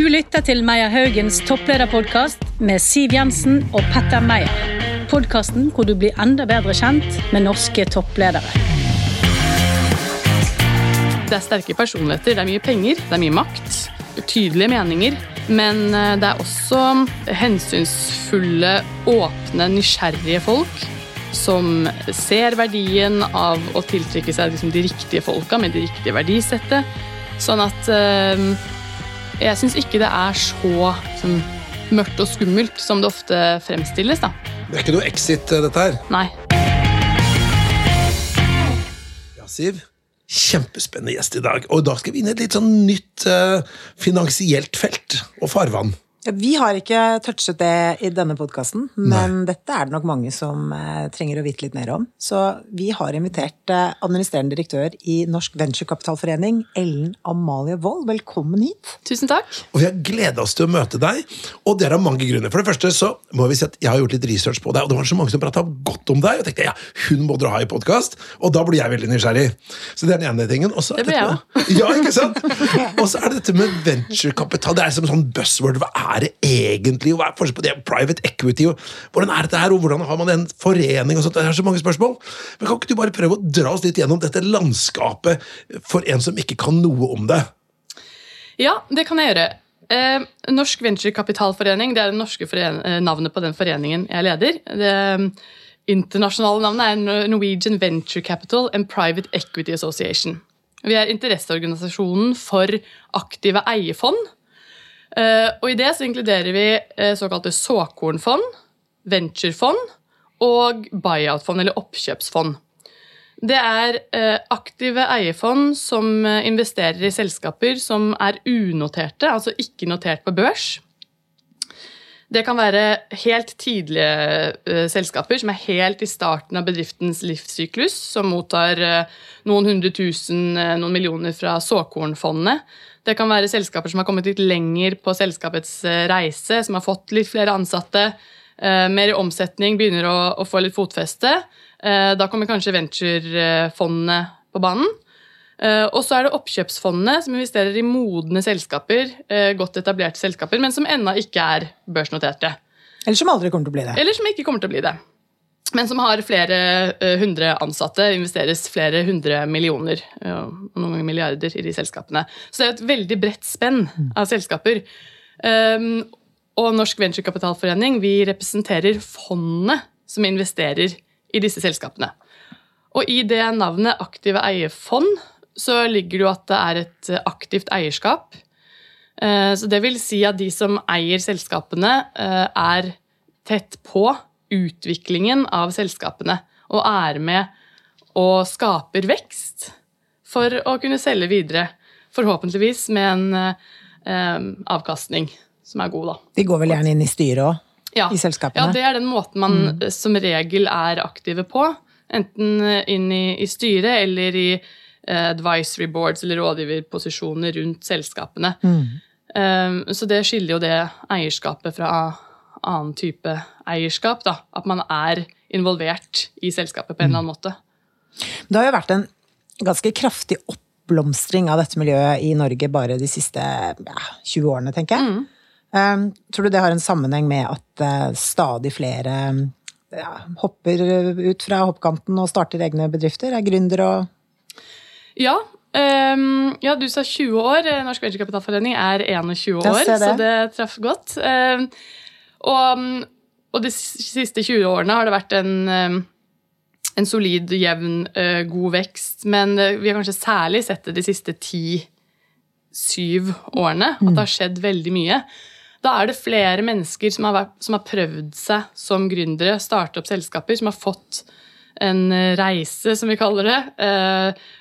Du lytter til Meyer Haugens topplederpodkast med Siv Jensen og Petter Meyer. Podkasten hvor du blir enda bedre kjent med norske toppledere. Det er sterke personligheter, det er mye penger, det er mye makt, tydelige meninger. Men eh, det er også hensynsfulle, åpne, nysgjerrige folk som ser verdien av å tiltrekke seg liksom, de riktige folka med det riktige verdisettet. Sånn at eh, jeg syns ikke det er så sånn, mørkt og skummelt som det ofte fremstilles. da. Det er ikke noe exit, eh, dette her. Nei. Ja, Siv. Kjempespennende gjest i dag. Og da skal vi inn i et litt sånn nytt uh, finansielt felt og farvann. Ja, vi har ikke touchet det i denne podkasten, men Nei. dette er det nok mange som eh, trenger å vite litt mer om. Så vi har invitert eh, administrerende direktør i Norsk Venturekapitalforening, Ellen Amalie Wold. Velkommen hit. Tusen takk. Og Vi har gleda oss til å møte deg, og det er av mange grunner. For det første så må vi si at jeg har gjort litt research på deg, og det var så mange som prata godt om deg. Og tenkte ja, hun må dere ha i podkast, og da blir jeg veldig nysgjerrig. Så det er den ene tingen. det blir jeg òg. Ja, ikke sant? Og så er det dette med venturekapital. Det er som sånn buzzword. Hva er er det egentlig? Hva er forskjellen på det private equity? Og hvordan er dette her, og hvordan har man en forening? og sånt? Det er så mange spørsmål. Men Kan ikke du bare prøve å dra oss litt gjennom dette landskapet for en som ikke kan noe om det? Ja, det kan jeg gjøre. Eh, Norsk Venturekapitalforening det er det norske eh, navnet på den foreningen jeg leder. Det eh, internasjonale navnet er Norwegian Venture Capital and Private Equity Association. Vi er interesseorganisasjonen for aktive eiefond Eh, og I det så inkluderer vi eh, såkalte såkornfond, venturefond og buyout-fond, eller oppkjøpsfond. Det er eh, aktive eierfond som investerer i selskaper som er unoterte, altså ikke notert på børs. Det kan være helt tidlige selskaper som er helt i starten av bedriftens livssyklus, som mottar noen hundre tusen, noen millioner fra såkornfondet det kan være selskaper som har kommet litt lenger på selskapets eh, reise, som har fått litt flere ansatte, eh, mer i omsetning, begynner å, å få litt fotfeste. Eh, da kommer kanskje venturefondene på banen. Og så er det oppkjøpsfondene, som investerer i modne selskaper, godt etablerte selskaper, men som ennå ikke er børsnoterte. Eller som aldri kommer til å bli det. Eller som ikke kommer til å bli det men som har flere uh, hundre ansatte. investeres flere hundre millioner noen ganger milliarder i de selskapene. Så det er et veldig bredt spenn av selskaper. Um, og Norsk Venturekapitalforening vi representerer fondene som investerer i disse selskapene. Og i det navnet aktive eierfond så ligger det jo at det er et aktivt eierskap. Uh, så det vil si at de som eier selskapene, er tett på utviklingen av selskapene og er med og skaper vekst for å kunne selge videre. Forhåpentligvis med en eh, avkastning som er god, da. De går vel gjerne inn i styret òg? Ja. I selskapene? Ja, det er den måten man mm. som regel er aktive på. Enten inn i, i styret eller i eh, advisory boards eller rådgiverposisjoner rundt selskapene. Mm. Um, så det skiller jo det eierskapet fra annen type eierskap. Da. At man er involvert i selskapet på en eller annen måte. Det har jo vært en ganske kraftig oppblomstring av dette miljøet i Norge bare de siste ja, 20 årene, tenker jeg. Mm. Um, tror du det har en sammenheng med at uh, stadig flere ja, hopper ut fra hoppkanten og starter egne bedrifter? Er gründere og Ja. Um, ja, du sa 20 år. Norsk Venturekapitalforening er 21 år, det. så det traff godt. Um, og, og, de siste 20 årene har det vært en, en solid, jevn, god vekst. Men vi har kanskje særlig sett det de siste ti-syv årene. At det har skjedd veldig mye. Da er det flere mennesker som har, vært, som har prøvd seg som gründere, starte opp selskaper, som har fått en reise, som vi kaller det.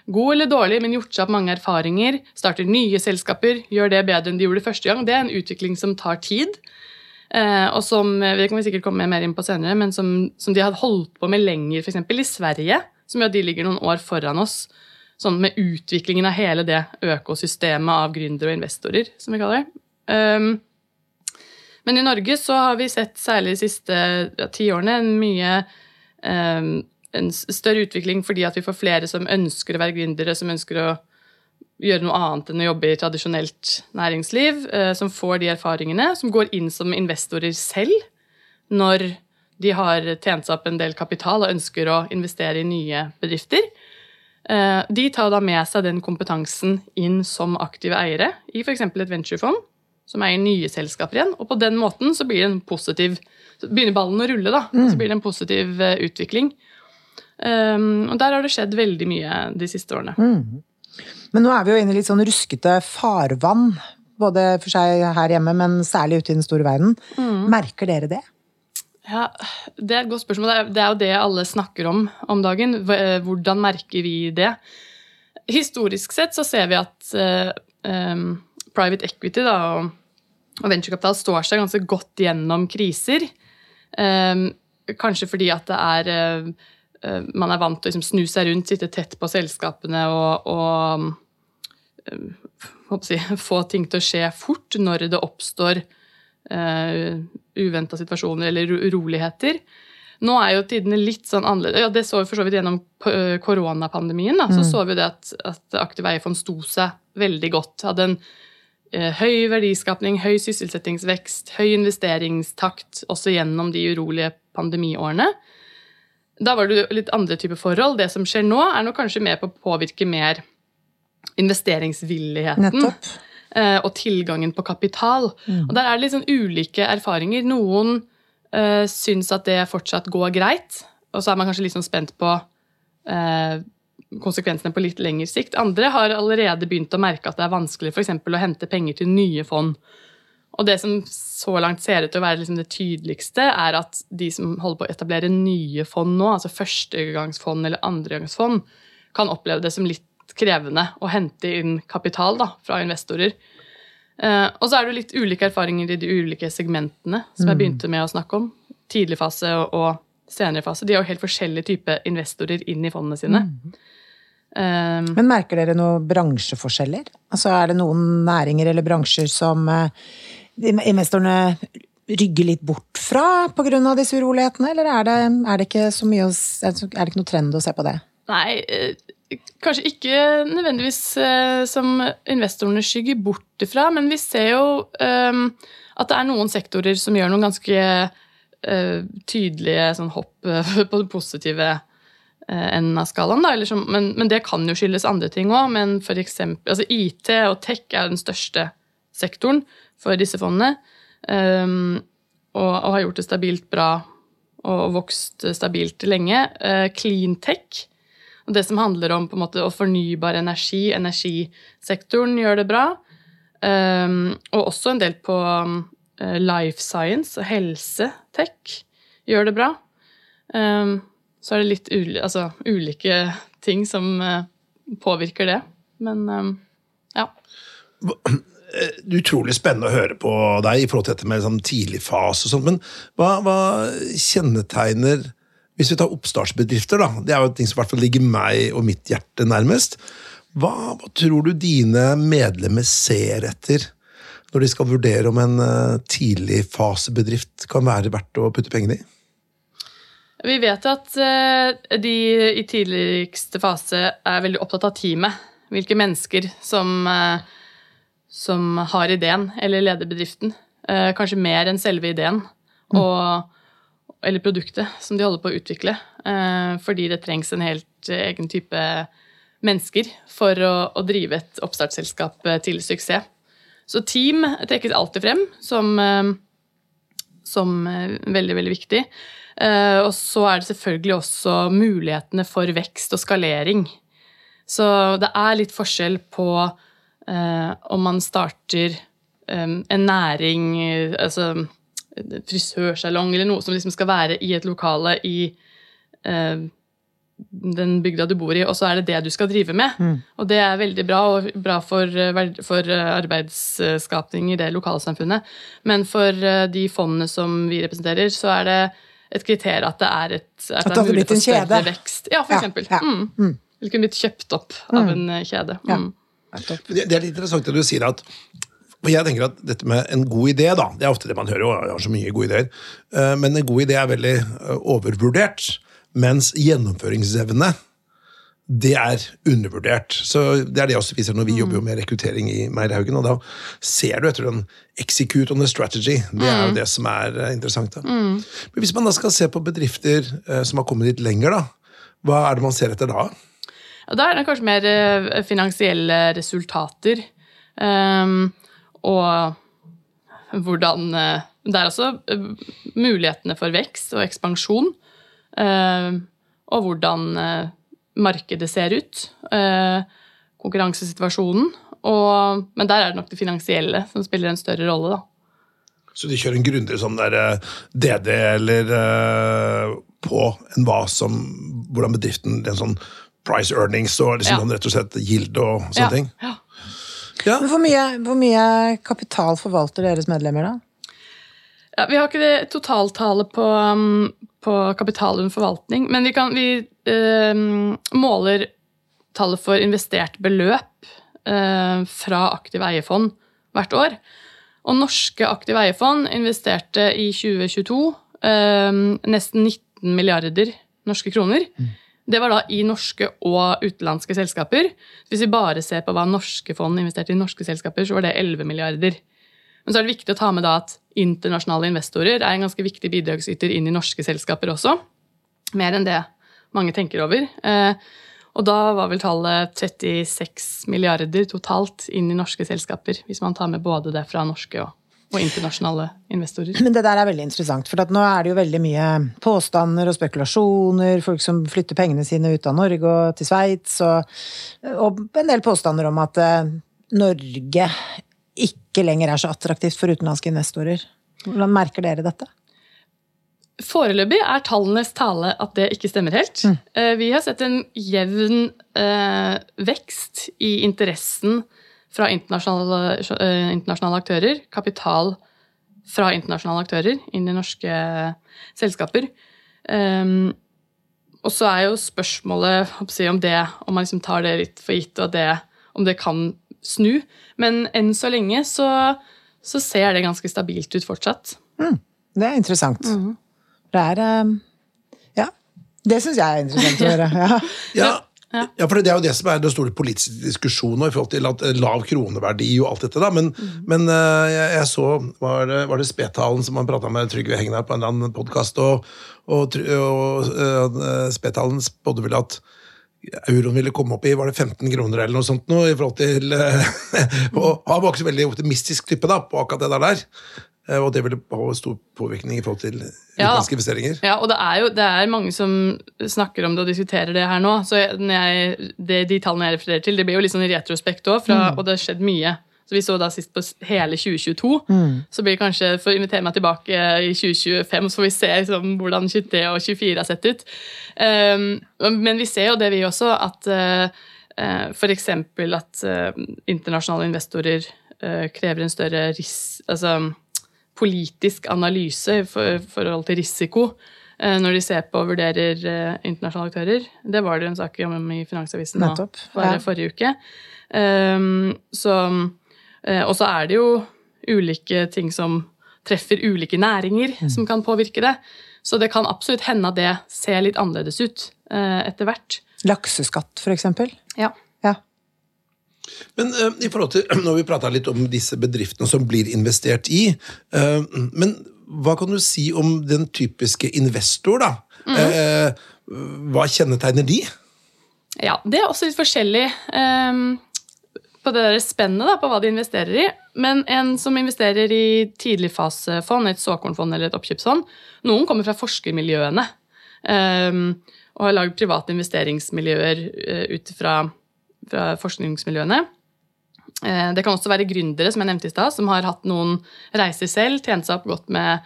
god eller dårlig, men gjort seg opp mange erfaringer. Starter nye selskaper, gjør det bedre enn de gjorde første gang. Det er en utvikling som tar tid. Eh, og som vi kan sikkert komme mer inn på senere, men som, som de hadde holdt på med lenger, f.eks. i Sverige, som jo de ligger noen år foran oss. Sånn med utviklingen av hele det økosystemet av gründere og investorer, som vi kaller det. Um, men i Norge så har vi sett, særlig de siste ti årene, en mye um, en større utvikling fordi at vi får flere som ønsker å være gründere, som ønsker å gjøre noe annet enn å jobbe i tradisjonelt næringsliv, eh, som får de erfaringene, som går inn som investorer selv når de har tjent seg opp en del kapital og ønsker å investere i nye bedrifter. Eh, de tar da med seg den kompetansen inn som aktive eiere i f.eks. et venturefond, som eier nye selskaper igjen. Og på den måten så blir det en positiv så begynner ballen å rulle, da. Og så blir det en positiv eh, utvikling. Og der har det skjedd veldig mye de siste årene. Men nå er vi jo inne i litt sånn ruskete farvann, både for seg her hjemme, men særlig ute i den store verden. Merker dere det? Ja, Det er et godt spørsmål. Det er, jo det alle snakker om om dagen. Eh, Hvordan merker vi det? Historisk sett så ser vi at uh, um, private equity da, og, og venturekapital står seg ganske godt gjennom kriser. Um, kanskje fordi at det er eh, Man er vant til å liksom, snu seg rundt, sitte tett på selskapene og, og si, få ting til å skje fort når det oppstår uh, uventa situasjoner eller uroligheter. Nå er jo tidene litt sånn annerledes. Ja, det så vi for så vidt gjennom eh, koronapandemien. Da. Så så vi det at, at Aktiv eierfond sto seg veldig godt. Hadde en uh, høy verdiskapning, høy sysselsettingsvekst, høy investeringstakt også gjennom de urolige pandemiårene. Da var det litt andre typer forhold. Det som skjer nå, er nok kanskje med på å påvirke mer investeringsvilligheten. Nettopp. eh, og tilgangen på kapital. Og Der er det litt sånn ulike erfaringer. Noen uh, syns at det fortsatt går greit, og så er man kanskje litt sånn spent på uh, konsekvensene på litt lengre sikt. Andre har allerede begynt å merke at det er vanskelig eksempel, å hente penger til nye fond. Og det som så langt ser ut til å være liksom det tydeligste, er at de som holder på å etablere nye fond nå, altså førstegangsfond eller andregangsfond, kan oppleve det som litt krevende å hente inn kapital da, fra investorer. Eh, og så er det litt ulike erfaringer i de ulike segmentene som jeg begynte med å snakke om. Tidlig fase og, og senere fase. De har jo helt forskjellige typer investorer inn i fondene sine. Eh, Men merker dere noen bransjeforskjeller? Altså Er det noen næringer eller bransjer som eh, investorene rygger litt bort fra pga. disse urolighetene, eller er det, er det ikke så mye å, er det ikke noe trend å se på det? Nei, eh, kanskje ikke nødvendigvis eh, som investorene skygger bort ifra, men vi ser jo um, at det er noen sektorer som gjør noen ganske uh, tydelige sånn hopp på den positive eh, enden av skalaen. Som, men, men det kan jo skyldes andre ting òg. Men for eksempel, altså IT og tech er den største sektoren for disse fondene. Um, og, og har gjort det stabilt bra og vokst stabilt lenge. Uh, clean tech, og det som handler om på en måte å fornybar energi, energisektoren, gjør det bra. Um, og også en del på um, life science og helse-tech gjør det bra. Um, så er det litt uli altså, ulike ting som uh, påvirker det. Men ja. Er utrolig spennende å høre på deg i forhold til dette med sånn tidlig fase og sånt, men hva, hva kjennetegner Hvis vi tar oppstartsbedrifter, da, det er jo ting som i hvert fall ligger meg og mitt hjerte nærmest. Hva, hva tror du dine medlemmer ser etter når de skal vurdere om en uh, tidligfasebedrift kan være verdt å putte pengene i? Vi vet at eh, de i tidligste fase er veldig opptatt av teamet. Hvilke mennesker som, eh, som har ideen eller leder bedriften. Eh, kanskje mer enn selve ideen og, eller produktet som de holder på å utvikle. Eh, fordi det trengs en helt egen type mennesker for å, å drive et oppstartsselskap eh, til suksess. Så team trekkes alltid frem som, eh, som eh, veldig, veldig viktig. Eh, og så er det selvfølgelig også mulighetene for vekst og skalering. Så det er litt forskjell på eh, om man starter en næring, altså frisørsalong eller noe som liksom skal være i et lokale i den bygda du bor i, og så er det det du skal drive med. Og det er veldig bra, og bra for, eh, for eh, arbeidsskapning i det lokalsamfunnet. Men for de fondene som vi representerer, så er det et kriterium at det er, et, at At det hadde blitt en større kjede. vekst. Ja, for Ja, eksempel. ja. Mm. Eller kunne blitt kjøpt opp av en kjede. kjede. Ja. Mm. Det, det er litt interessant det du sier at og jeg tenker at dette med en god idé, da, det er ofte det man hører, og jeg har så mye gode ideer, eh, men en god idé er veldig eh, overvurdert, mens gjennomføringsevne, det er undervurdert. Så Det er det også viser når vi jobber jo med rekruttering i Meierhaugen. Og da ser du etter den execute on the strategy. Det er jo det som er eh, interessant. da. Men Hvis man da skal se på bedrifter som har kommet litt lenger, da, hva er det man ser etter da? Og da er det kanskje mer eh, finansielle resultater. Um, og hvordan eh, Det er også eh, mulighetene for vekst og ekspansjon. Um, og hvordan markedet ser ut. eh, konkurransesituasjonen. Og, men der er det nok det finansielle som spiller en større rolle, da. Så de kjører en grundigere sånn der DD eller uh, på enn hva som Hvordan bedriften en sånn price earnings og liksom Ja. sånn rett og slett yield og sånne Ja, ting. ja. Hvor mye, hvor mye kapital forvalter deres medlemmer, da? Ja, vi har ikke det totaltallet på, um, på kapital under forvaltning, men vi, kan, vi eh, måler tallet for investert beløp eh, fra aktive eiefond hvert år. Og norske aktive eiefond investerte i 2022 eh, nesten 19 milliarder norske kroner. Det var da i norske og utenlandske selskaper. Hvis vi bare ser på hva norske fond investerte i norske selskaper, så var det 11 milliarder. Men så er det viktig å ta med at internasjonale investorer er en ganske viktig bidragsyter inn i norske selskaper også. Mer enn det mange tenker over. Eh, og da var vel tallet 36 milliarder totalt inn i norske selskaper, hvis man tar med både det fra norske og, og internasjonale investorer. Men det der er veldig interessant, for nå er det jo veldig mye påstander og spekulasjoner, folk som flytter pengene sine ut av Norge og til Sveits, og, og en del påstander om at eh, Norge ikke lenger er så attraktivt for utenlandske investorer. Hvordan merker dere dette? Foreløpig er tallenes tale at det ikke stemmer helt. Mm. Vi har sett en jevn eh, vekst i interessen fra internasjonale, eh, internasjonale aktører. Kapital fra internasjonale aktører inn i norske selskaper. Um, og så er jo spørsmålet om det, om man liksom tar det litt for gitt, og det, om det kan snu. Men enn så lenge så, så ser det ganske stabilt ut fortsatt. Det er interessant. Det er eh, Ja. Det syns jeg er interessant å høre. Ja. Ja, ja. for det er jo det som er den store politiske diskusjonen i forhold til at eh, lav kroneverdi og alt dette. da, Men, men eh, jeg, jeg så Var det, var det Spetalen som man prata med Trygve Hegnar på en eller annen podkast, og, og, og, og eh, Spetalen spådde vel at euroen ville komme opp i var det 15 kroner eller noe sånt nå, i forhold til Og han var ikke så veldig optimistisk type da, på akkurat det der. Eh, Og det ville ha stor påvirkning i forhold til Ja. utenlandske investeringer. Ja, og det er jo det er mange som snakker om det og diskuterer det her nå. Så jeg, når jeg, det, de tallene jeg refererer til, det blir jo litt sånn i retrospekt òg, og det har skjedd mye. Så Vi så da sist på hele 2022. Så blir det kanskje for å invitere meg tilbake i 2025, så får vi se liksom, hvordan 23 og 24 har sett ut. Um, men vi ser jo det, vi også, at uh, uh, f.eks. at uh, internasjonale investorer uh, krever en større ris altså, politisk analyse i for, forhold til risiko eh, når de ser på og vurderer eh, internasjonale aktører. Det var det en sak om i Finansavisen nå, bare ja. forrige uke. Um, så, eh, og så er det jo ulike ting som treffer ulike næringer Mm. som kan påvirke det. Så det kan absolutt hende at det ser litt annerledes ut etter hvert. Lakseskatt, for eksempel. Ja. Men uh, i forhold til, Når vi prata litt om disse bedriftene som blir investert i, uh, men hva kan du si om den typiske investor, da? Eh, hva kjennetegner de? Ja, det er også litt forskjellig ehm, på det der spennet da, på hva de investerer i. Men en som investerer i tidligfasefond, et såkornfond eller et oppkjøpsfond Noen kommer fra forskermiljøene ehm, og har lagd private investeringsmiljøer uh, ut fra, fra forskningsmiljøene. Eh, Det kan også være gründere, som jeg nevnte i stad, som har hatt noen reiser selv, tjent seg opp godt med,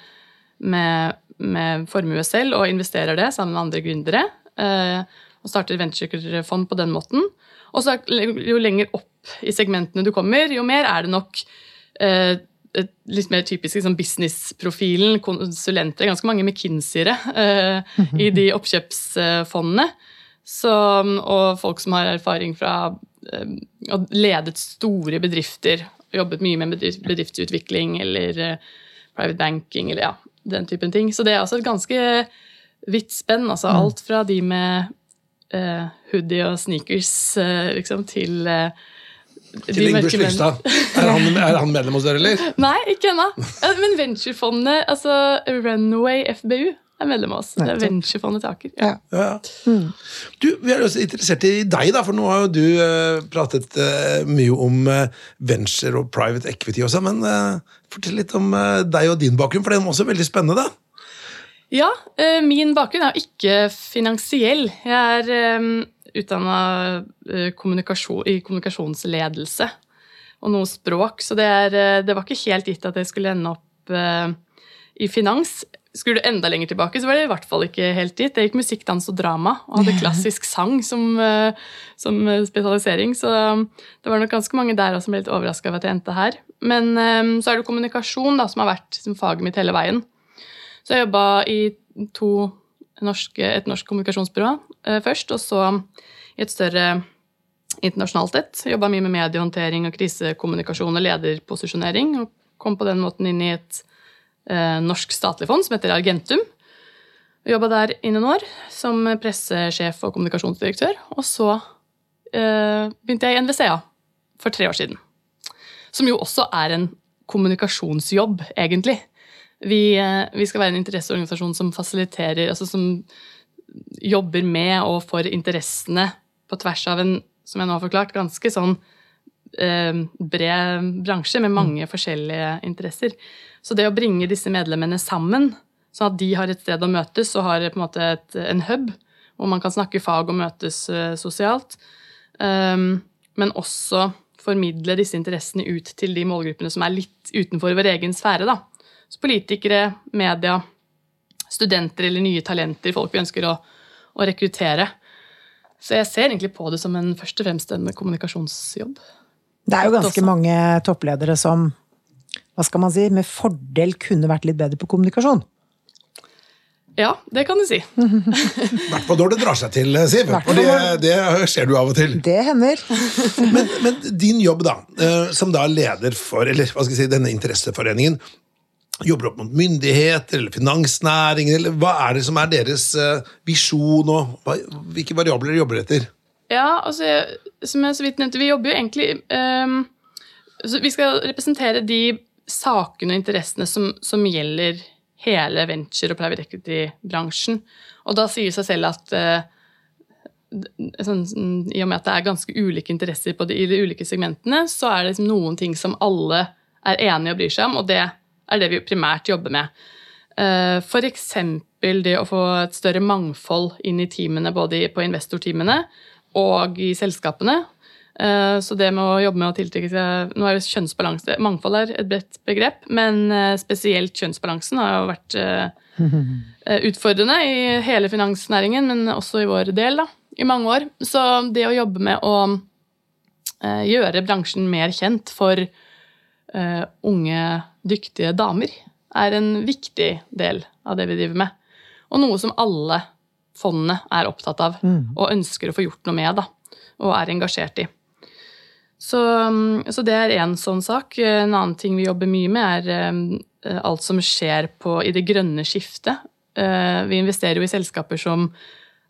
med, med formue selv og investerer det sammen med andre gründere. eh, Og starter venturefond på den måten. Og så jo lenger opp i segmentene du kommer, jo mer er det nok eh, litt mer typisk liksom businessprofilen, konsulenter, ganske mange McKinseyere i de oppkjøpsfondene. Så, og folk som har erfaring fra å og ledet store bedrifter, jobbet mye med bedriftsutvikling eller eh, private banking eller ja, den typen ting. Så det er altså et ganske vidt spenn. altså Alt fra de med uh, hoodie og sneakers uh, liksom, til uh, Til Ingbjørg menn. Er, han- er han medlem hos dere, eller? Nei, ikke ennå. Eh, Men venturefondet, altså Runway FBU, er medlem av oss. Det er venturefondet til Aker. Ja. Ja. ja. Du, Vi er også interessert i deg, da, for nå har jo du uh, pratet uh, mye om uh, venture og private equity også. Men fortell litt om deg og din bakgrunn, for den er også veldig spennende. da. Ja, eh, min bakgrunn er ikke finansiell. Jeg er um, utdanna kommunikasjon, i kommunikasjonsledelse og noe språk, så det, er, det var ikke helt gitt at jeg skulle ende opp i finans. Skulle du enda lenger tilbake, så var det i hvert fall ikke helt dit. Jeg gikk musikk, dans og drama og hadde klassisk sang som, eh, som spesialisering, så um, det var nok ganske mange der også som ble litt overraska over at jeg endte her. Men eh, så er det kommunikasjon da, som har vært som faget mitt hele veien. Så jeg jobba i to norske, et norsk kommunikasjonsbyrå eh, først, og så i et større internasjonalt et. Jobba mye med mediehåndtering og krisekommunikasjon og lederposisjonering. Og kom på den måten inn i et eh, norsk statlig fond som heter Argentum. Jobba der i noen år som pressesjef og kommunikasjonsdirektør. Og så eh, begynte jeg i NVCA for tre år siden. Som jo også er en kommunikasjonsjobb, egentlig. Vi, eh, vi skal være en interesseorganisasjon som fasiliterer, altså som jobber med og for interessene på tvers av en, som jeg nå har forklart, ganske sånn eh, bred bransje med mange forskjellige interesser. Så det å bringe disse medlemmene sammen, sånn at de har et sted å møtes og har på en måte et, en hub hvor man kan snakke fag og møtes eh, sosialt, um, men også formidle disse interessene ut til de målgruppene som er litt utenfor vår egen sfære. da. Så politikere, media, studenter eller nye talenter, folk vi ønsker å, å rekruttere. Så jeg ser egentlig på det som en først og fremst en kommunikasjonsjobb. Det er jo ganske mange toppledere som hva skal man si, med fordel kunne vært litt bedre på kommunikasjon. Ja, det kan du si. I hvert fall når det drar seg til, Siv. Hvert For det, det skjer du av og til. Det hender. Men, men din jobb, da, eh, som da leder for eller hva skal jeg si, denne interesseforeningen, jobber opp mot myndigheter eller finansnæringen, eller hva er det som er deres eh, visjon, og hva, hvilke variabler jobber etter? Ja, altså, som jeg så vidt nevnte, vi jobber jo egentlig um, så Vi skal representere de sakene og interessene som, som gjelder hele venture- og private equity-bransjen. Og da sier seg selv at eh, sånn, I og med at det er ganske ulike interesser de, i de ulike segmentene, så er det liksom noen ting som alle er enige og bryr seg om, og det er det vi primært jobber med. F.eks. For eksempel det å få et større mangfold inn i teamene, både på investorteamene og i selskapene. Eh, Så det med å jobbe med å tiltrekke seg Nå er jo kjønnsbalanse Mangfold er et bredt begrep, men eh, spesielt kjønnsbalansen har jo vært eh, utfordrende i hele finansnæringen, men også i vår del, da, i mange år. Så det å jobbe med å gjøre bransjen mer kjent for unge, dyktige damer, er en viktig del av det vi driver med. Og noe som alle fondene er opptatt av og ønsker å få gjort noe med, da, og er engasjert i. Så, mm, så det er én sånn sak. En annen ting vi jobber mye med, er eh, alt som skjer på, i det grønne skiftet. Eh, vi investerer jo i selskaper som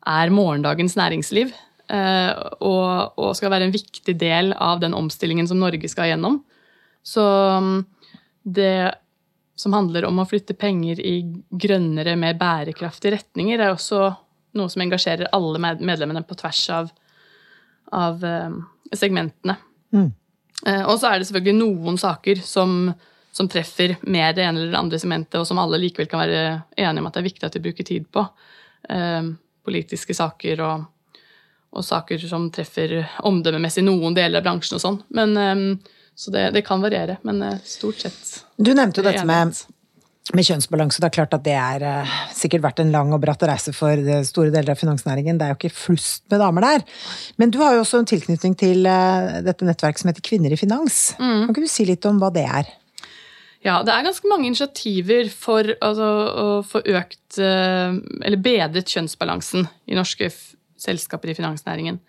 er morgendagens næringsliv, eh, og, og skal være en viktig del av den omstillingen som Norge skal gjennom. Så mm, det som handler om å flytte penger i grønnere, mer bærekraftige retninger, er også noe som engasjerer alle med- medlemmene på tvers av, av segmentene. Eh, og så er det selvfølgelig noen saker som, som treffer mer det ene eller det andre sementet, og som alle likevel kan være enige om at det er viktig at vi bruker tid på. Eh, politiske saker og, og saker som treffer omdømmemessig noen deler av bransjen og sånn. Men, eh, så det, det kan variere, men stort sett Du nevnte jo dette med. Med kjønnsbalanse. Det er klart at det er uh, sikkert vært en lang og bratt reise for eh, store deler av finansnæringen. Det er jo ikke flust med damer der. Men du har jo også en tilknytning til uh, dette nettverket som heter Kvinner i finans. Mm. Kan ikke du si litt om hva det er? Ja, det er ganske mange initiativer for altså, å få økt uh, eller bedret kjønnsbalansen i norske selskaper i finansnæringen.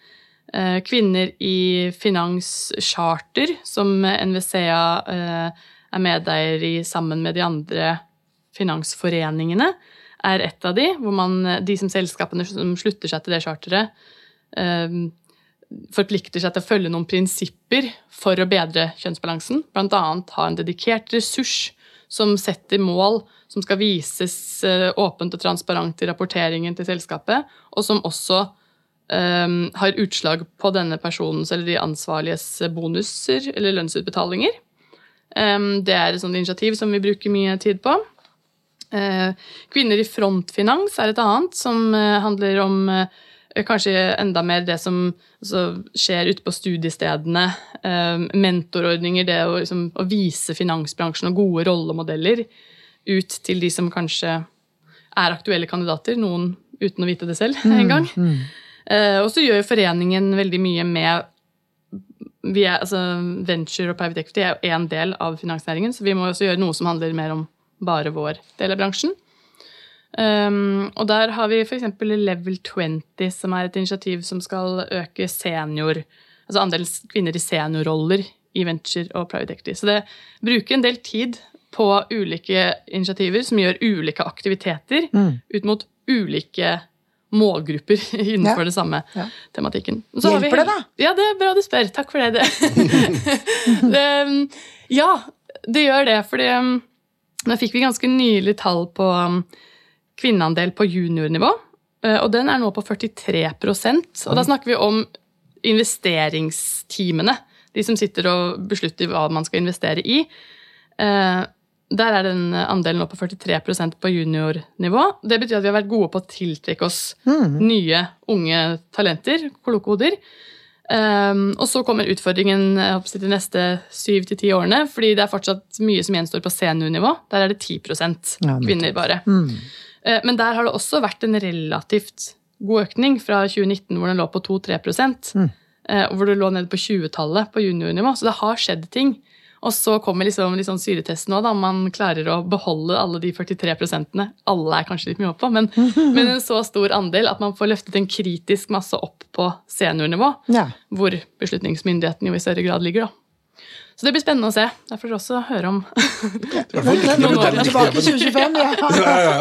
Kvinner i finanscharter, som NVCA er medeier i sammen med de andre finansforeningene, er et av de, hvor man, de som selskapene som slutter seg til det charteret, eh, forplikter seg til å følge noen prinsipper for å bedre kjønnsbalansen. Annet ha en dedikert ressurs som setter mål som skal vises eh, åpent og transparent i rapporteringen til selskapet, og som også um, har utslag på denne personens eller de ansvarliges bonuser eller lønnsutbetalinger. Det er et sånt initiativ som vi bruker mye tid på. Uh, Kvinner i frontfinans er et annet, som uh, handler om uh, kanskje enda mer det som altså, skjer ute på studiestedene. mentorordninger, det å, liksom, å vise finansbransjen og gode rollemodeller ut til de som kanskje er aktuelle kandidater, noen uten å vite det selv en engang. Mm. mm. og så gjør foreningen veldig mye med er, altså, Venture og private equity er jo én del av finansnæringen, så vi må også gjøre noe som handler mer om bare vår del av bransjen. Um, og der har vi f.eks. Level 20, som er et initiativ som skal øke senior, altså andelen kvinner i seniorroller i venture og private equity. Så det bruker en del tid på ulike initiativer som gjør ulike aktiviteter mm. ut mot ulike målgrupper innenfor ja. det samme ja. tematikken. Hjelper det, da? Ja, det er bra du spør. Takk for det. det um, ja, det gjør det. fordi um, nå fikk vi ganske nylig tall på um, kvinneandel på juniornivå. Uh, og den er nå på 43% Og da snakker vi om investeringsteamene. De som sitter og beslutter hva man skal investere i. Der er den andelen nå på 43% på juniornivå. Det betyr at vi har vært gode på å tiltrekke oss mm. nye, unge talenter. Kollokoder. Um, og så kommer utfordringen håper, de neste syv til ti årene. fordi det er fortsatt mye som gjenstår på seniornivå. Der er det 10 ja, kvinner bare. Mm. Uh, men der har det også vært en relativt god økning fra 2019, hvor den lå på 2-3 mm. uh, hvor det lå nede på 20-tallet på juniornivå. Så det har skjedd ting. Og så kommer liksom, liksom syretesten òg, da. Man klarer å beholde alle de 43 prosentene. Alle er kanskje litt mye opp på, men, men, en så stor andel at man får løftet en kritisk masse opp på seniornivå. Ja. Hvor beslutningsmyndigheten jo i større grad ligger, da. Så det blir spennende å se. Jeg får også høre om noen år. Tilbake 2025, ja. ja, ja.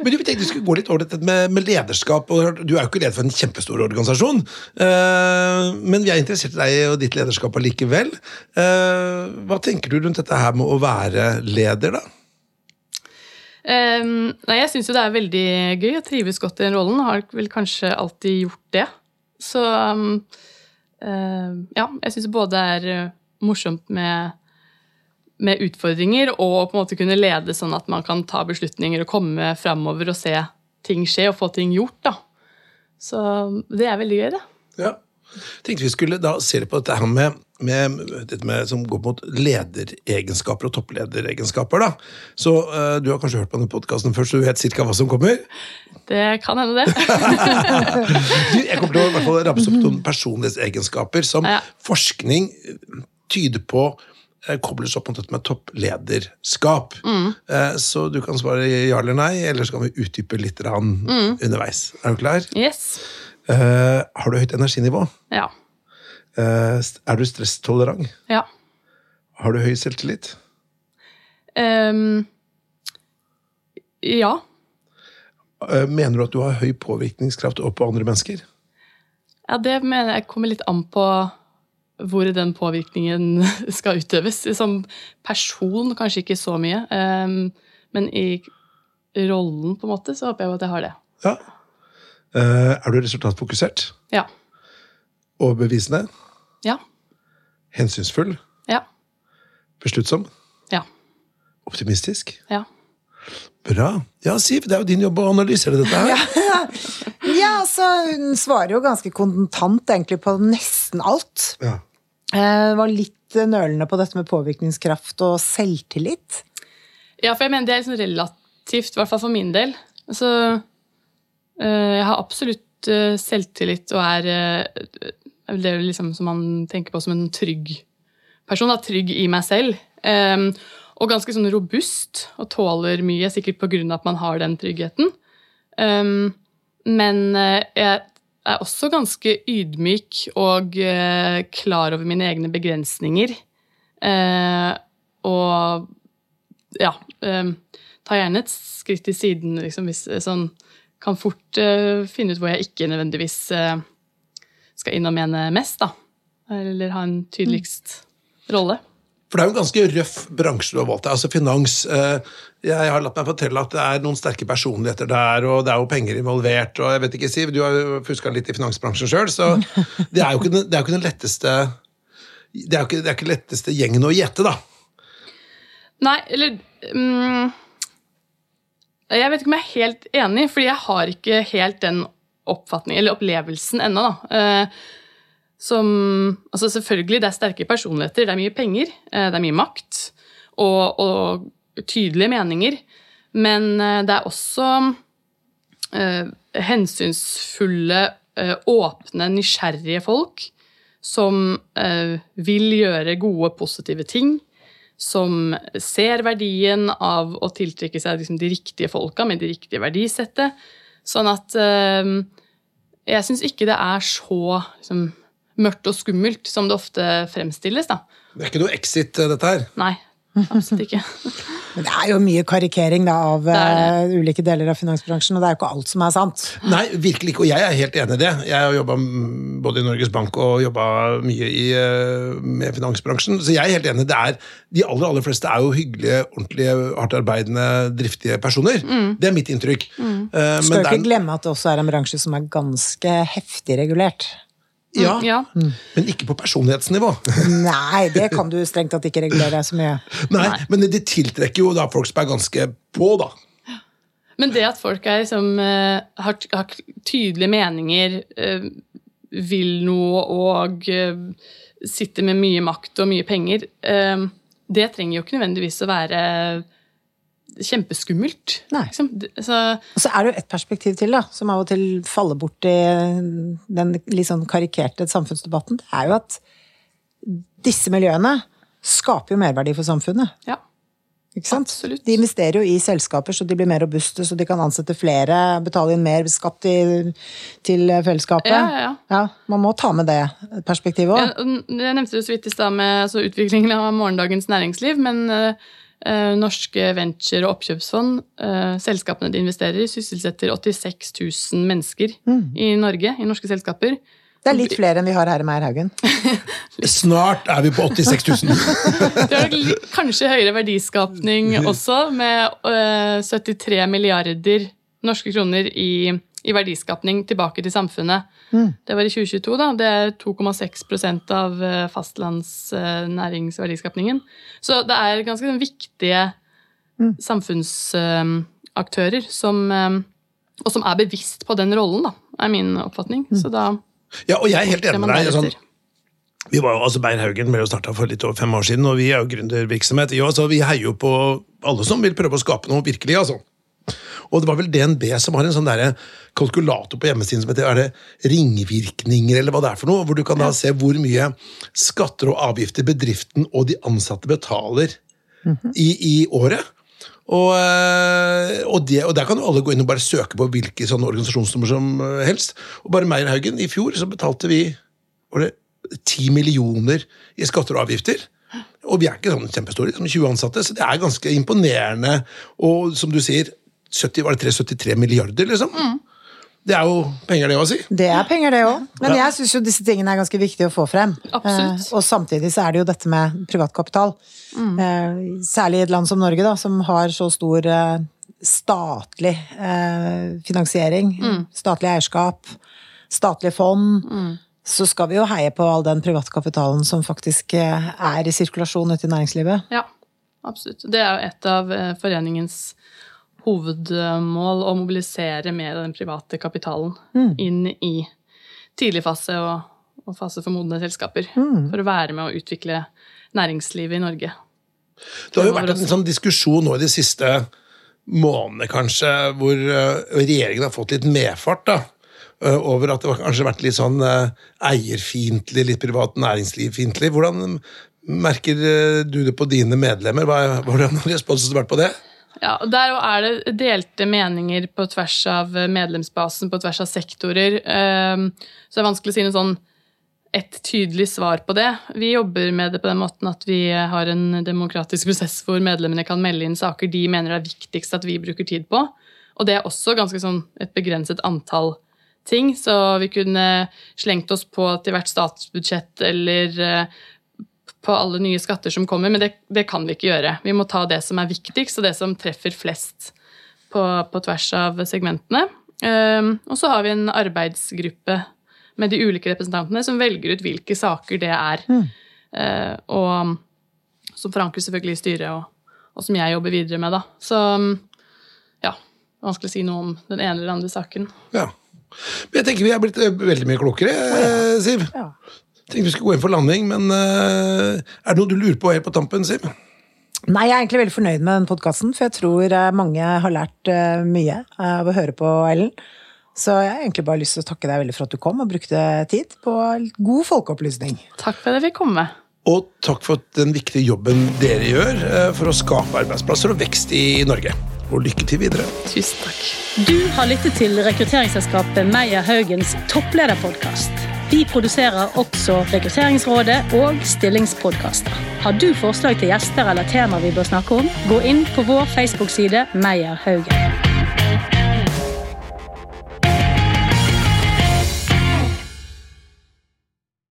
Men du tenkte du skulle gå litt over dette med, med, lederskap. og Du er jo ikke leder for en kjempestor organisasjon, uh, men vi er interessert i deg og ditt lederskap allikevel. Uh, hva tenker du rundt dette her med å være leder, da? Um, nei, jeg syns jo det er veldig gøy og trives godt i den rollen. Har vel kanskje alltid gjort det. Så um, uh, ja, jeg syns både er morsomt med, med, utfordringer, og på en måte kunne lede sånn at man kan ta beslutninger og komme framover og se ting skje og få ting gjort. da. Så det er veldig gøy, det. Ja. Tenkte vi skulle da se på dette her med, med, dette med som går mot lederegenskaper og topplederegenskaper. da. Så uh, Du har kanskje hørt på denne podkasten før, så du vet cirka hva som kommer? Det kan hende, det. du, jeg kommer til å i hvert fall ramse opp noen personlighetsegenskaper som ja. forskning tyder på eh, kobles opp mot dette med topplederskap. Mm. Eh, så du kan svare ja eller nei, eller så kan vi utdype litt mm. underveis. Er du klar? Yes. Uh, har du høyt energinivå? Ja. Uh, er du stresstolerant? Ja. Har du høy selvtillit? Um, ja. Uh, mener du at du har høy påvirkningskraft opp på andre mennesker? Ja, det mener jeg kommer litt an på hvor den påvirkningen skal utøves. Som person kanskje ikke så mye, um, men i rollen på en måte, så håper jeg at jeg har det. Ja. Uh, er du resultatfokusert? Ja. Overbevisende? Ja. Hensynsfull? Ja. Besluttsom? Ja. Optimistisk? Ja. Bra. Ja, Siv, det er jo din jobb å analysere dette her. Ja, ja altså, hun svarer jo ganske kontant egentlig på nesten alt. Ja. Uh, var litt nølende på dette med påvirkningskraft og selvtillit. Ja, for jeg mener det er liksom relativt, i hvert fall for min del. Altså, uh, jeg har absolutt uh, selvtillit og er Det er liksom som man tenker på som en trygg person. Da, trygg i meg selv. Um, og ganske sånn robust og tåler mye, sikkert pga. at man har den tryggheten. Um, men jeg er også ganske ydmyk og uh, klar over mine egne begrensninger. Uh, og ja um, tar gjerne et skritt til siden, liksom, hvis sånn Kan fort uh, finne ut hvor jeg ikke nødvendigvis skal inn og mene mest, da. Eller ha en tydeligst rolle. For det er jo en ganske røff bransje du har valgt deg. Altså finans eh, Jeg har latt meg fortelle at det er noen sterke personligheter der, og det er jo penger involvert, og jeg vet ikke, Siv, du har jo fuska litt i finansbransjen sjøl, så det er jo ikke, det er ikke den letteste det er jo ikke, det er ikke letteste gjengen å gjette, da. Nei, eller um, Jeg vet ikke om jeg er helt enig, fordi jeg har ikke helt den oppfatningen, eller opplevelsen ennå, da. Eh, som Altså, selvfølgelig, det er sterke personligheter, det er mye penger, eh, det er mye makt og, og tydelige meninger, men eh, det er også eh, hensynsfulle, eh, åpne, nysgjerrige folk som eh, vil gjøre gode, positive ting som ser verdien av å tiltrekke seg liksom, de riktige folka med de riktige verdisettet. Sånn at eh, jeg syns ikke det er så liksom, mørkt og skummelt som det ofte fremstilles. da. Det er ikke noe exit, eh, dette her. Nei, absolutt ikke. Men det er jo mye karikering da, av det det. ulike deler av finansbransjen, og det er jo ikke alt som er sant. Nei, virkelig ikke. Og jeg er helt enig i det. Jeg har jobba både i Norges Bank og jobba mye i, eh, med finansbransjen. Så jeg er helt enig. Det er, de aller aller fleste er jo hyggelige, ordentlige, hardt arbeidende, driftige personer. Det er mitt inntrykk. Eh, men Skal jo ikke glemme at det også er en bransje som er ganske heftig regulert. Ja, Ja. men ikke på personlighetsnivå. Nei, det kan du strengt tatt ikke regulere så mye. Nei, Men de tiltrekker jo da folk som er ganske på, da. Men det at folk er, liksom, eh, har, har tydelige meninger, eh, vil noe og eh, sitter med mye makt og mye penger, det trenger jo ikke nødvendigvis å være kjempeskummelt. Nei. Liksom. Så, Og så er det jo et perspektiv til, da, som av og til faller bort i den litt sånn karikerte samfunnsdebatten. Det er jo at disse miljøene skaper jo merverdi for samfunnet. ja. Ikke sant? Absolutt. De investerer jo i selskaper så de blir mer robuste, så de kan ansette flere, betale inn mer skatt i, til fellesskapet. Ja, ja, ja. Man må ta med det perspektivet òg. Jeg, nevnte det så vidt i stad med altså, utviklingen av morgendagens næringsliv, men eh, norske venture- og oppkjøpsfond, eh, selskapene de investerer i, sysselsetter 86 000 mennesker i Norge, i norske selskaper. Det er litt flere enn vi har her i Meierhaugen. Snart er vi på 86 000. Det er kanskje høyere verdiskapning også, med eh, 73 milliarder norske kroner i, i verdiskapning tilbake til samfunnet. Det var i 2022, da. Det er 2,6% av eh, fastlandsnæringsverdiskapningen. Så det er ganske viktige viktige samfunnsaktører som eh, og som er bevisst på den rollen, da, er min oppfatning. Så da Ja, og jeg er helt enig med deg. Sånn. Vi var jo, altså Beyer-Haugen ble jo starta for litt over fem år siden, og vi er jo gründervirksomhet. Vi, også, vi heier jo på alle som vil prøve å skape noe virkelig. altså. Og det var vel DNB som har en sånn der kalkulator på hjemmesiden som heter er det ringvirkninger, eller hva det er for noe, hvor du kan da se hvor mye skatter og avgifter bedriften og de ansatte betaler i, i året. Og, eh, og, det, og der kan jo alle gå inn og bare søke på hvilke sånne organisasjonsnummer som eh, helst. Og bare Meierhaugen, i fjor så betalte vi var det 10 millioner i skatter og avgifter. Og vi er ikke sånn kjempestore, som 20 ansatte, så det er ganske imponerende. Og som du sier, 70, var det 373 milliarder, liksom? Det er jo penger, det å si. Det er penger, det òg. Men jeg syns jo disse tingene er ganske viktige å få frem. Absolutt. Eh, og samtidig så er det jo dette med privatkapital. Mm. særlig i et land som Norge, da, som har så stor eh, statlig finansiering. finansiering, statlig eierskap, statlig fond. Så skal vi jo heie på all den privatkapitalen som faktisk eh, er i sirkulasjon ute i næringslivet. Ja, absolutt. Det er jo et av eh, foreningens hovedmål å mobilisere mer av den private kapitalen inn i tidlig fase og, og fase for modne selskaper. For å være med å utvikle næringslivet i Norge. Det har jo vært en sånn diskusjon nå i de siste månedene, kanskje, hvor eh, regjeringen har fått litt medfart. da, eh, Over at det har kanskje vært litt sånn eh, eierfiendtlig, litt privat næringslivfiendtlig. Hvordan merker du det på dine medlemmer? Hvordan har responsen vært på det? Ja, og Der er det delte meninger på tvers av medlemsbasen, på tvers av sektorer. Ehm, Så det er vanskelig å si noe sånn et tydelig svar på det. Vi jobber med det på den måten at vi har en demokratisk prosess hvor medlemmene kan melde inn saker de mener er viktigst at vi bruker tid på. Og det er også ganske sånn et begrenset antall ting. Så vi kunne slengt oss på til hvert statsbudsjett eller eh, på alle nye skatter som kommer, men det, det, kan vi ikke gjøre. Vi må ta det som er viktigst, og det som treffer flest på, på tvers av segmentene. Um, og så har vi en arbeidsgruppe med de ulike representantene som velger ut hvilke saker det er. Mm. Uh, og som forankres selvfølgelig i styret, og, og, som jeg jobber videre med. Da. Så ja, vanskelig å si noe om den ene eller andre saken. Ja. Men jeg tenker vi er blitt eh, veldig mye klokere, ja. Siv. Ja. Tenkte vi skulle gå inn for landing, men uh, er det noe du lurer på helt på tampen, Siv? Nei, jeg er egentlig veldig fornøyd med den podkasten, for jeg tror eh, mange har lært uh, mye av å høre på Ellen. Så jeg har egentlig bare lyst til å takke deg veldig for at du kom og brukte tid på god folkeopplysning. Takk for at jeg fikk komme. Og takk for den viktige jobben dere gjør for å skape arbeidsplasser og vekst i Norge. Og lykke til videre. Tusen takk. Du har lyttet til rekrutteringsselskapet Meyer Haugens topplederpodkast. Vi produserer også Rekrutteringsrådet og stillingspodkaster. Har du forslag til gjester eller tema vi bør snakke om, gå inn på vår Facebook-side Meyer Haugen.